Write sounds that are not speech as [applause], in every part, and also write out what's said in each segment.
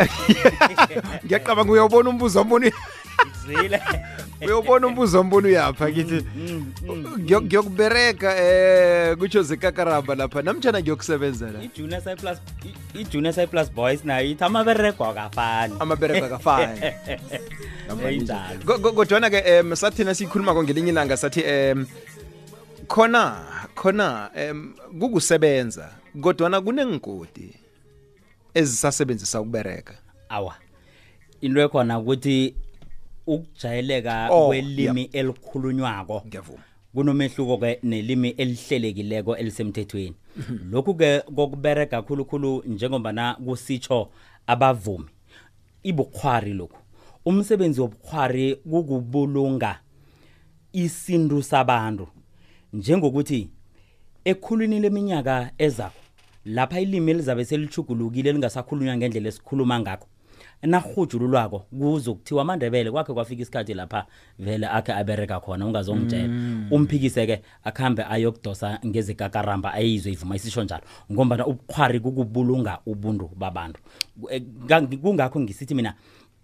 [laughs] ngiyacabanga uyawubona umbuzo wambona [laughs] uyawubona umbuzo wambona uyapha kithi. Ngiyo- ngiyokubereka eh kutsho zekakaramba lapha. Namtshana ngiyokusebenza la i-junior cyplus boys nayo ithi amaberego akafani. Amabereko akafani. [laughs] Kodwana-ke um sathina siyikhuluma-ko ngelinye ilanga sathi um khona khona um kukusebenza kodwana kunengigodi ezisasebenzisa ukubereka. Awa. Into ekhona ukuthi ukujayeleka Oh, kwelimi elikhulunywako ngiyavuma. kunomehluko-ke nelimi elihlelekileko elisemthethweni. Lokhu-ke kokuberega khulukhulu njengombana kusitsho abavumi ibukhwari lokhu. Umsebenzi wobukhwari kukubulunga isintu sabantu. Njengokuthi ekhulwini leminyaka ezako lapha ilimi elizabe selichugulukile lingasakhulunywa ngendlela esikhuluma ngakho. Narhujululwako kuzokuthiwa amandebele kwakhe kwafika isikhathi lapha vele akhe abereka khona ungazongitshela umphikise-ke akuhambe ayokudosa ngezikakaramba ayizwe ivuma isisho njalo. Ngombana ubukhwari kukubulunga ubuntu babantu. Eh, nga- kungakho ngisithi mina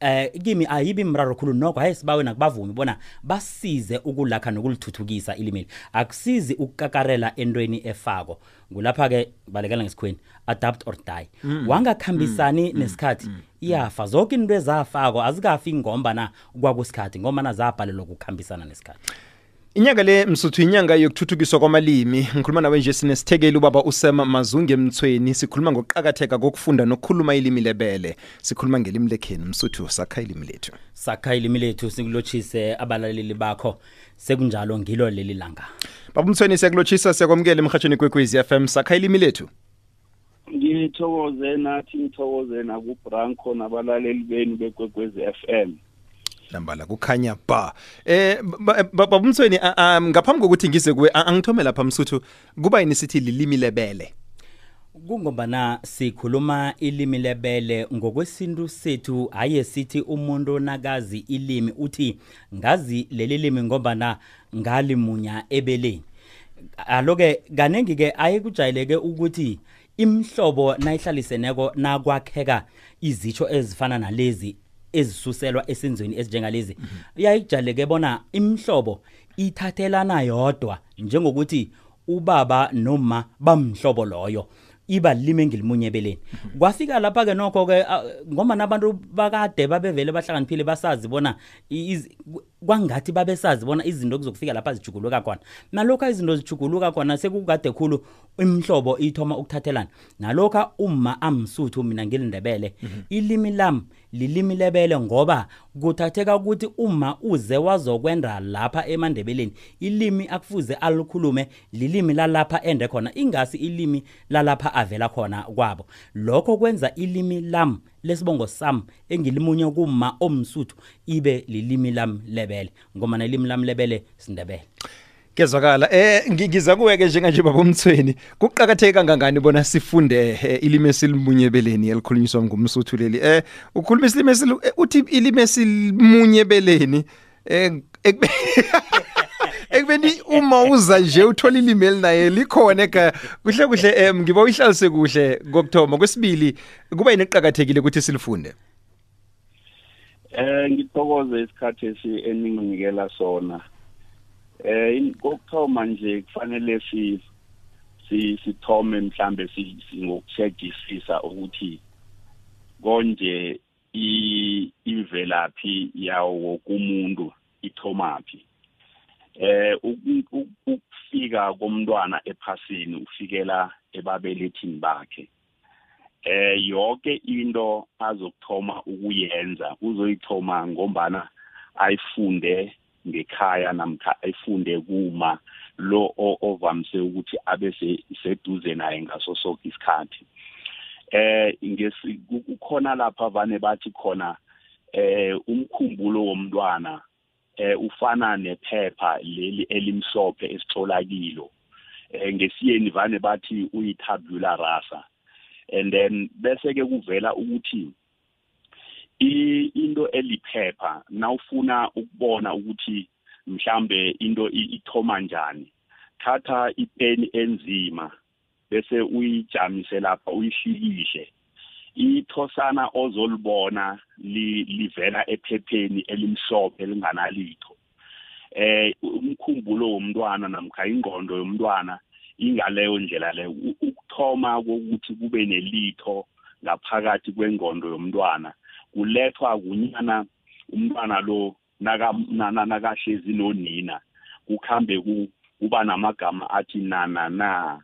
eh kimi ayibi mraro khulu nokho hayi sibawe nakubavumi bona basize ukulakha nokulithuthukisa ilimeli. Akusizi ukukakarela entweni efako. Ngulapha-ke balekela ngesikhweni adapt or die. Mm. wangakhambisani nesikhathi iyafa. Zonke into ezafako azikafi ngombana kwakusikhathi ngombana zabhalelwa ukukhambisana nesikhathi inyanga le msuthu inyanga yokuthuthukiswa kwamalimi. Ngikhuluma nawe nje sinesithekeli ubaba usema mazunge emthweni sikhuluma ngokuqakatheka kokufunda nokukhuluma ilimi lebele. Sikhuluma ngelimi lekheni msuthu sakha ilimi lethu. Sakha ilimi lethu sikulotshise abalaleli bakho. Sekunjalo ngilo leli langa. Baba umthweni siyakulotshisa siyakwamukela emhatshweni kwekwezi FM sakha ilimi lethu. Ngithokoze nathi ngithokoze nakubranco nabalaleli benu bekwekwezi FM nambala kukhanya ba. Eh ba- ba- baba umthweni a- a- ngaphambi kokuthi ngize kuwe a- angithome lapha msuthu kuba yini sithi lilimi lebele? Kungombana sikhuluma ilimi lebele ngokwesintu sethu haye sithi umuntu nakazi ilimi uthi ngazi leli limi ngombana ngalimunya ebeleni. Aloke kaningi-ke aye kujayeleke ukuthi imhlobo nayihlaliseneko nakwakheka izitsho ezifana nalezi ezisuselwa esenzweni ezinjengalezi. Yayijaleke bona imhlobo ithathelana yodwa njengokuthi ubaba noma bamhlobo loyo iba lime engilimunye ebeleni. Kwafika lapha-ke nokho-ke ah, ngoba nabantu bakade babevele bahlakaniphile basazi bona kwangathi babesazi bona izinto kuzokufika lapha zijuguluka khona. Nalokhu izinto zijuguluka khona sekukade khulu imhlobo ithoma ukuthathelana. Nalokha uma amsuthu mina ngilindebele ilimi lam lilimi lebele ngoba kuthatheka ukuthi uma uze wazokwenda lapha emandebeleni ilimi akufuze alikhulume lilimi lalapha ende khona ingasi ilimi lalapha avela khona kwabo. Lokho kwenza ilimi lam lesibongo sam engilimunye kuma omsuthu ibe lilimi lam lebele. Ngoma nelimi lam lebele sindebele. Kezwakala eh ngi- ngiza kuweke njenganje baba umthweni. Kuqhakatheke kangangani bona sifunde eh, ilimi esilimunyebeleni elikhulunyiswa ngumsuthu leli? Eh ukhuluma isilimi eh, uthi ilimi esilimunyebeleni eh ekube- [laughs] ekubeni uma uza nje uthola ilimi elinaye likhona eka kuhle kuhle ngiba uyihlalise kuhle kokuthoma. Kwesibili kuba yini eqhakathekile ukuthi silifunde. Eh ngithokoze isikhathi esi eninginikela sona. Eh kokuthoma nje kufanele si si sithome mhlambe si si- ngokushejisisa ukuthi konje i ivelaphi yawo kumuntu ithomaphi. Eh uku- uku- ukufika komntwana ephasini ufikela ebabelethini bakhe. Eh yonke into azokuthoma ukuyenza uzoyithoma ngombana ayifunde ngekhaya namkha ayifunde kuma lo ovamise ukuthi abe se- seduze naye ngaso sonke isikhathi. Eh ngesi ku- kukhona lapha vane bathi khona eh umkhumbulo womntwana eh ufana nephepha leli elimhlophe esitholakilo. Eh ngesiyeni vane bathi uyitabula rasa. And then bese ke kuvela ukuthi into eliphepha nawufuna ukubona ukuthi mhlambe into ithoma njani thatha ipeni enzima bese uyijamise lapha uyihlikihle ithosana ozolibona li- livela ephepheni elimhlophe elinganalitho. Eh umkhumbulo womntwana namkha ingqondo yomntwana ingaleyo ndlela U- ukuthoma kokuthi kube nelitho ngaphakathi kwengqondo yomntwana. Kulethwa kunyana umntwana lo naka na- na- nakahlezi nonina kukhambe ku- kuba namagama athi na na na.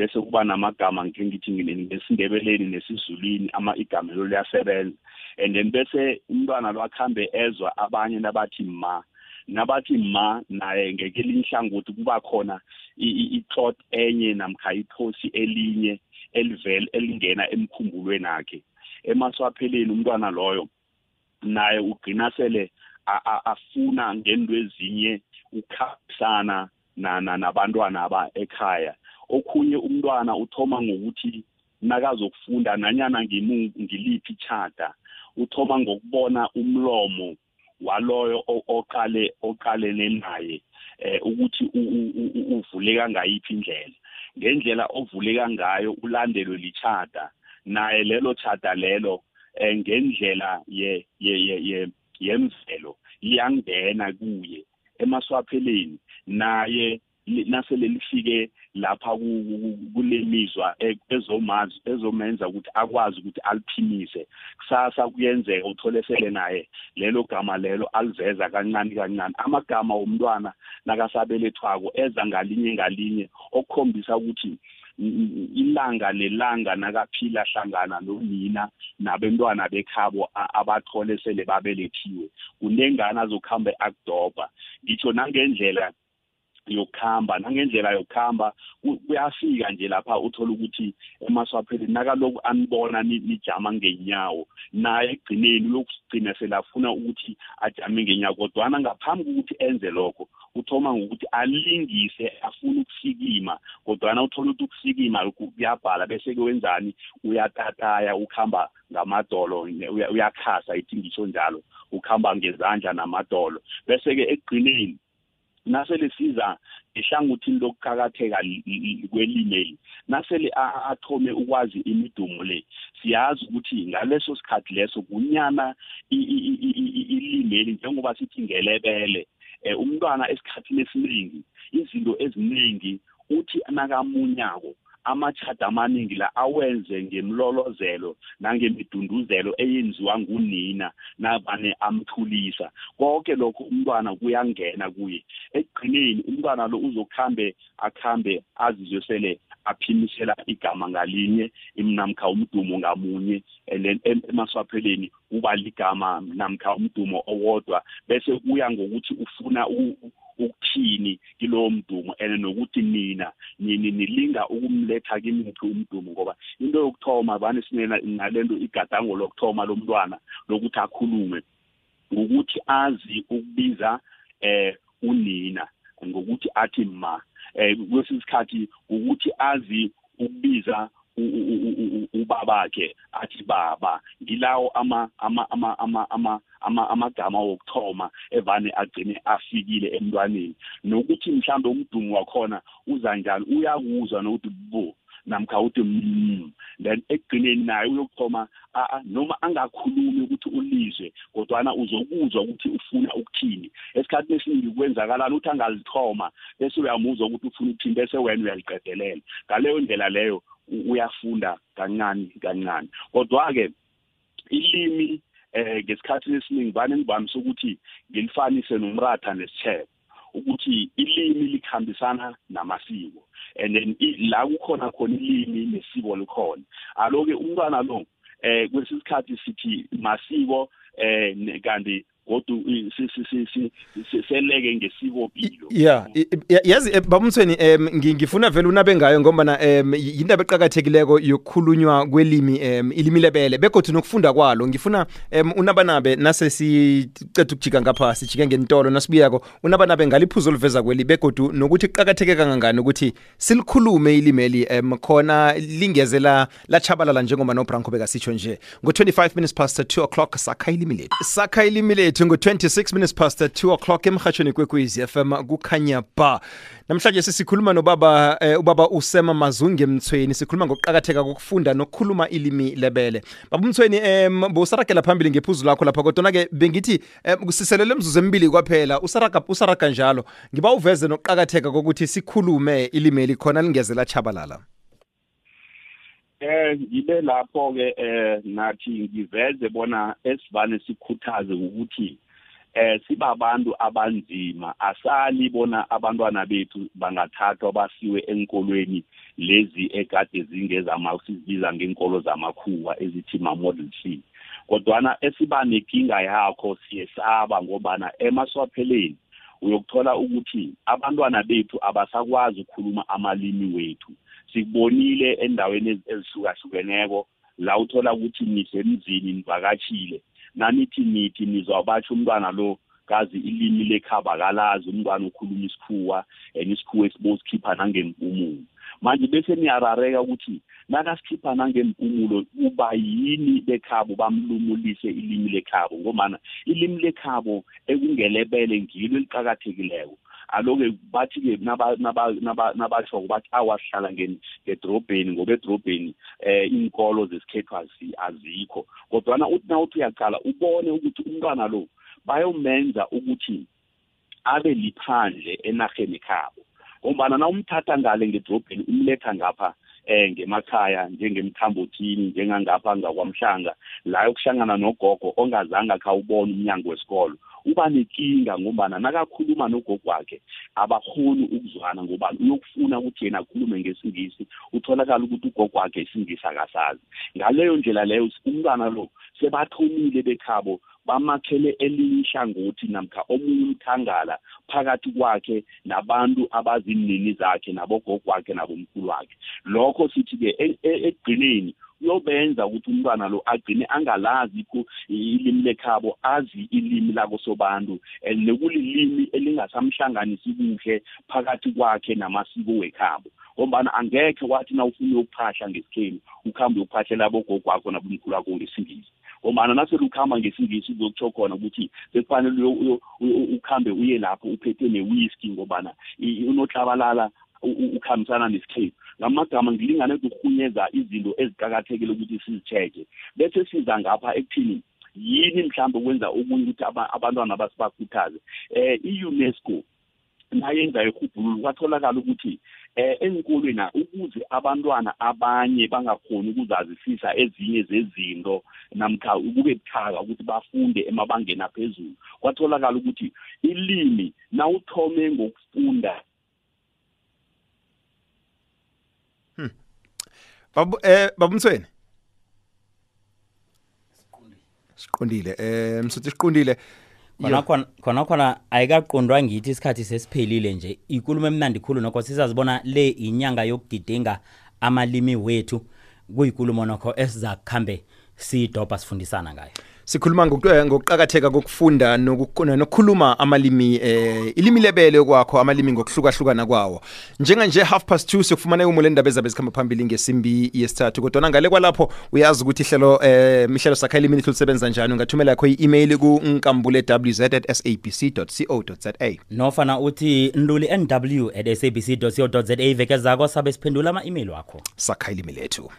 Bese kuba namagama ngike ngithi ngesindebeleni nesizulwini ama igama lo liyasebenza. And then bese umntwana lo akhambe ezwa abanye nabathi ma nabathi ma naye ngekelinye ihlangothi kuba khona i-thought enye namkha ithosi elinye elivela elingena emkhumbulweni akhe. Emaswapheleni umntwana loyo naye ugcina sele afuna ngento ezinye ukukhambisana na- na- nabantwana aba ekhaya. Okhunye umntwana uthoma ngokuthi nakazokufunda nanyana ngimu- ngiliphi ichata uthoma ngokubona umlomo waloyo o- oqale oqalene naye eh ukuthi u- u- u- u- uvuleka ngayiphi indlela. Ngendlela ovuleka ngayo ulandelwe lichata naye lelo chata lelo eh ngendlela ye ye ye ye yemvelo liyangena kuye emaswapheleni naye li- nasele lifike lapha ku- ku- kulemizwa e- ezomazi ezomenza ukuthi akwazi ukuthi aliphimise kusasa kuyenzeka uthole sele naye lelo gama lelo aliveza kancane kancane. Amagama womntwana nakasabelethwako eza ngalinye ngalinye okukhombisa ukuthi mm, mm, ilanga lelanga nakaphila hlangana nonina nabentwana bekhabo a- abathole sele babelethiwe kunengana azokuhambe akudobha ngitsho nangendlela yokuhamba nangendlela yokuhamba ku- kuyafika nje lapha uthola ukuthi emaswapheleni nakaloku anibona ni- nijama ngenyawo. Naye ekugcineni uyokugcina selafuna ukuthi ajame ngenyawo kodwana ngaphambi kokuthi enze lokho uthoma ngokuthi alingise afuna ukusikima. Kodwana uthola ukuthi ukusikima lokhu kuyabhala bese-ke wenzani uyatataya ukuhamba ngamadolo uya- uyakhasa ithi ngisho njalo ukuhamba ngezandla namadolo. Bese-ke ekugcineni nasele siza ehlangothini lokuqakatheka li- li- kwelimeli. Nasele athome ukwazi imidumo le siyazi ukuthi ngaleso sikhathi leso kunyana ilimeli njengoba sithi ngelebele. Um umntwana esikhathini esiningi izinto eziningi uthi nakamunyako amachada amaningi la awenze ngemlolozelo nangemidunduzelo eyenziwa ngunina nabane amthulisa. Konke lokho umntwana kuyangena kuye. Ekugcineni umntwana lo uzokhambe akhambe azizwe sele aphimisela igama ngalinye imnamkha umdumo ngamunye emaswapheleni kuba ligama namkha umdumo owodwa bese kuya ngokuthi ufuna ukuthini kilowo mdumo and nokuthi nina nini nilinga ukumletha kimuphi umdumo ngoba into yokuthoma vane sinalento igadango lokuthoma lomntwana lokuthi akhulume ngokuthi azi ukubiza eh unina ngokuthi athi ma. Kwesinye isikhathi ukuthi azi ukubiza u- u- u- u- u- ubabakhe athi baba ngilawo ama ama ama ama ama ama amagama wokuthoma evane agcine afikile emntwaneni. Nokuthi mhlambe umdumo wakhona uza njalo uyakuzwa nokuthi bo namkha uthi mm then ekugcineni naye uyokuthoma noma angakhulumi ukuthi ulizwe kodwana uzokuzwa ukuthi ufuna ukuthini. Esikhathini esiningi kwenzakalani ukuthi angalithoma bese uyamuzwa ukuthi ufuna ukuthini bese wena uyaliqedelela. Ngaleyo ndlela leyo uyafunda kancane kancane. Kodwa-ke ilimi eh ngesikhathi esiningi vane ngivamise ukuthi ngilifanise nomratha nesitshebo ukuthi ilimi likhambisana namasiko. And then la kukhona khona ilimi nesiko likhona. Aloke umntwana lo eh kwesinye isikhathi sithi masiko eh kanti kodwa i- si- si- si- si- si- seleke ngesikopilo yeah i- i- yazi eh, babumthweni em ngi- ngifuna vele unabe ngayo ngoba em yindaba eqhakathekileko yokukhulunywa kwelimi em ilimi lebele begodwa nokufunda kwalo ngifuna em unabanabe nase siceda ukujika ngapha sijike ngentolo nasibuyako unabanabe ngaliphuzo oluveza kweli begodwa nokuthi kuqakatheke kangangani ukuthi silikhulume ilimeli em khona lingezela lachabalala njengoba nobranko bekasitsho nje. Ngo-25 minutes past 2 o'clock sakha ilimi lethu. Sakha ilimi lethu. Singu 26 minutes past 2 o'clock emhatshweni kwekwezi FM kukhanya ba. Namhlanje sisikhuluma nobaba eh, ubaba usema mazunge mthweni sikhuluma ngokuqakatheka kokufunda nokukhuluma ilimi lebele. Baba mthweni em bosaragela phambili ngephuzu lakho lapha kodwa ke bengithi em, siselele emzuzu emibili kwaphela. Usaraga usaraga njalo. Ngiba uveze nokuqakatheka kokuthi sikhulume ilimi elikhona lingezela chabalala Eh ngibe lapho ke eh nathi ngiveze bona esivane sikhuthaze ukuthi eh sibabantu abanzima. Asali bona abantwana bethu bangathathwa basiwe enkolweni lezi ekade zingezama sizibiza ngenkolo zamakhuwa ezithi ma model C kodwana esiba nenkinga yakho siyesaba ngobana emaswapheleni uyokuthola ukuthi abantwana bethu abasakwazi ukukhuluma amalimi wethu. Sikubonile endaweni ezi- ezihlukahlukeneko la uthola ukuthi nisemzini nivakatshile nanithi nithi nizwabatsho umntwana lo kazi ilimi lekhaba kalazi umntwana ukhuluma isikhuwa and isikhuwa esibosikhipha nangempumulo manje bese niyarareka ukuthi nakasikhipha nangempumulo kuba yini bekhabo bamlumulise ilimi lekhabo ngomana ilimi lekhabo ekungelebele ngilo eliqakathekileko. Aloke bathi-ke naba- naba- naba- nabashoko bathi awasihlala ngedrobheni ngoba edrobheni eh inkolo zesikhethu azi- azikho. Kodwana uthi na uthi uyaqala ubone ukuthi umntwana lo bayomenza ukuthi abe liphandle enarheni khabo ngombana na umthatha ngale ngedrobheni umletha ngapha eh ngemakhaya njengemthambothini njengangapha ngakwamhlanga la yokuhlangana nogogo ongazange akhawubona umnyango wesikolo. Uba nenkinga ngombana nakakhuluma nogogo wakhe abakhoni ukuzwana ngoba uyokufuna ukuthi yena akhulume ngesingisi utholakala ukuthi ugogo wakhe isingisi akasazi. Ngaleyo ndlela leyo umntwana lo sebathomile bekhabo bamakhele elinye ihlangothi namkha omunye umthangala phakathi kwakhe nabantu abazinini zakhe nabogogo wakhe nabomkhulu wakhe. Lokho sithi-ke e- e- ekugcineni uyobenza ukuthi umntwana lo agcine angalazi ku- ilimi lekhabo azi ilimi lakosobantu and nekulilimi elingasamhlanganisi kuhle phakathi kwakhe namasiko wekhabo. Ngombana angekhe wathi na ufuna ukuphahla ngesikheni ukhambe uyokuphahlela abogogo wakho nabomkhulu wakho ngesingisi. Ngombana nasele ukuhamba ngesingisi kuzokutsho khona ukuthi bekufanele uyo- uyo- uyo- ukhambe uye lapho uphethe ne-whisky ngobana i- unotlabalala u- u- ukhambisana nesikhethu ngamagama ngilingane ukuhunyeza izinto eziqakathekile ukuthi sizitsheke bese siza ngapha ekuthini yini mhlawumbe kwenza okunye ukuthi aba- abantwana basibakhuthaze eh i-unesco nayenza ihubhululo kwatholakala ukuthi eh enkolweni ukuze abantwana abanye bangakhoni ukuzazisisa ezinye zezinto namkha kube buthaka ukuthi bafunde emabangeni aphezulu kwatholakala ukuthi ilimi nawuthome babu eh babumthweni siqondile. Eh msuthi siqondile. Khona khona khona khona ayikaqondwa ngithi isikhathi sesiphelile nje. Ikulumo emnandi khulu nokho sizazibona le inyanga yokugidinga amalimi wethu. Kuyikulumo nokho esiza kukhambe siyidobha sifundisana ngayo. Sikhuluma eh, ngokuqakatheka kokufunda noku- nokukhuluma amalimi eh ilimi lebele kwakho amalimi ngokuhlukahlukana kwawo. Njenganje half past 2 siyokufumana umulo endaba ezabe zikhamba phambili ngesimbi yesithathu kodwa nangale kwalapho uyazi ukuthi ihlelo eh mihlelo sakha ilimi lithu lisebenza njani ungathumela yakho i-email ku nkambule.wz@sabc.co.za nofana uthi nduli nw at sabc co za veke zako sabe siphendula ama-email wakho. Sakha ilimi lethu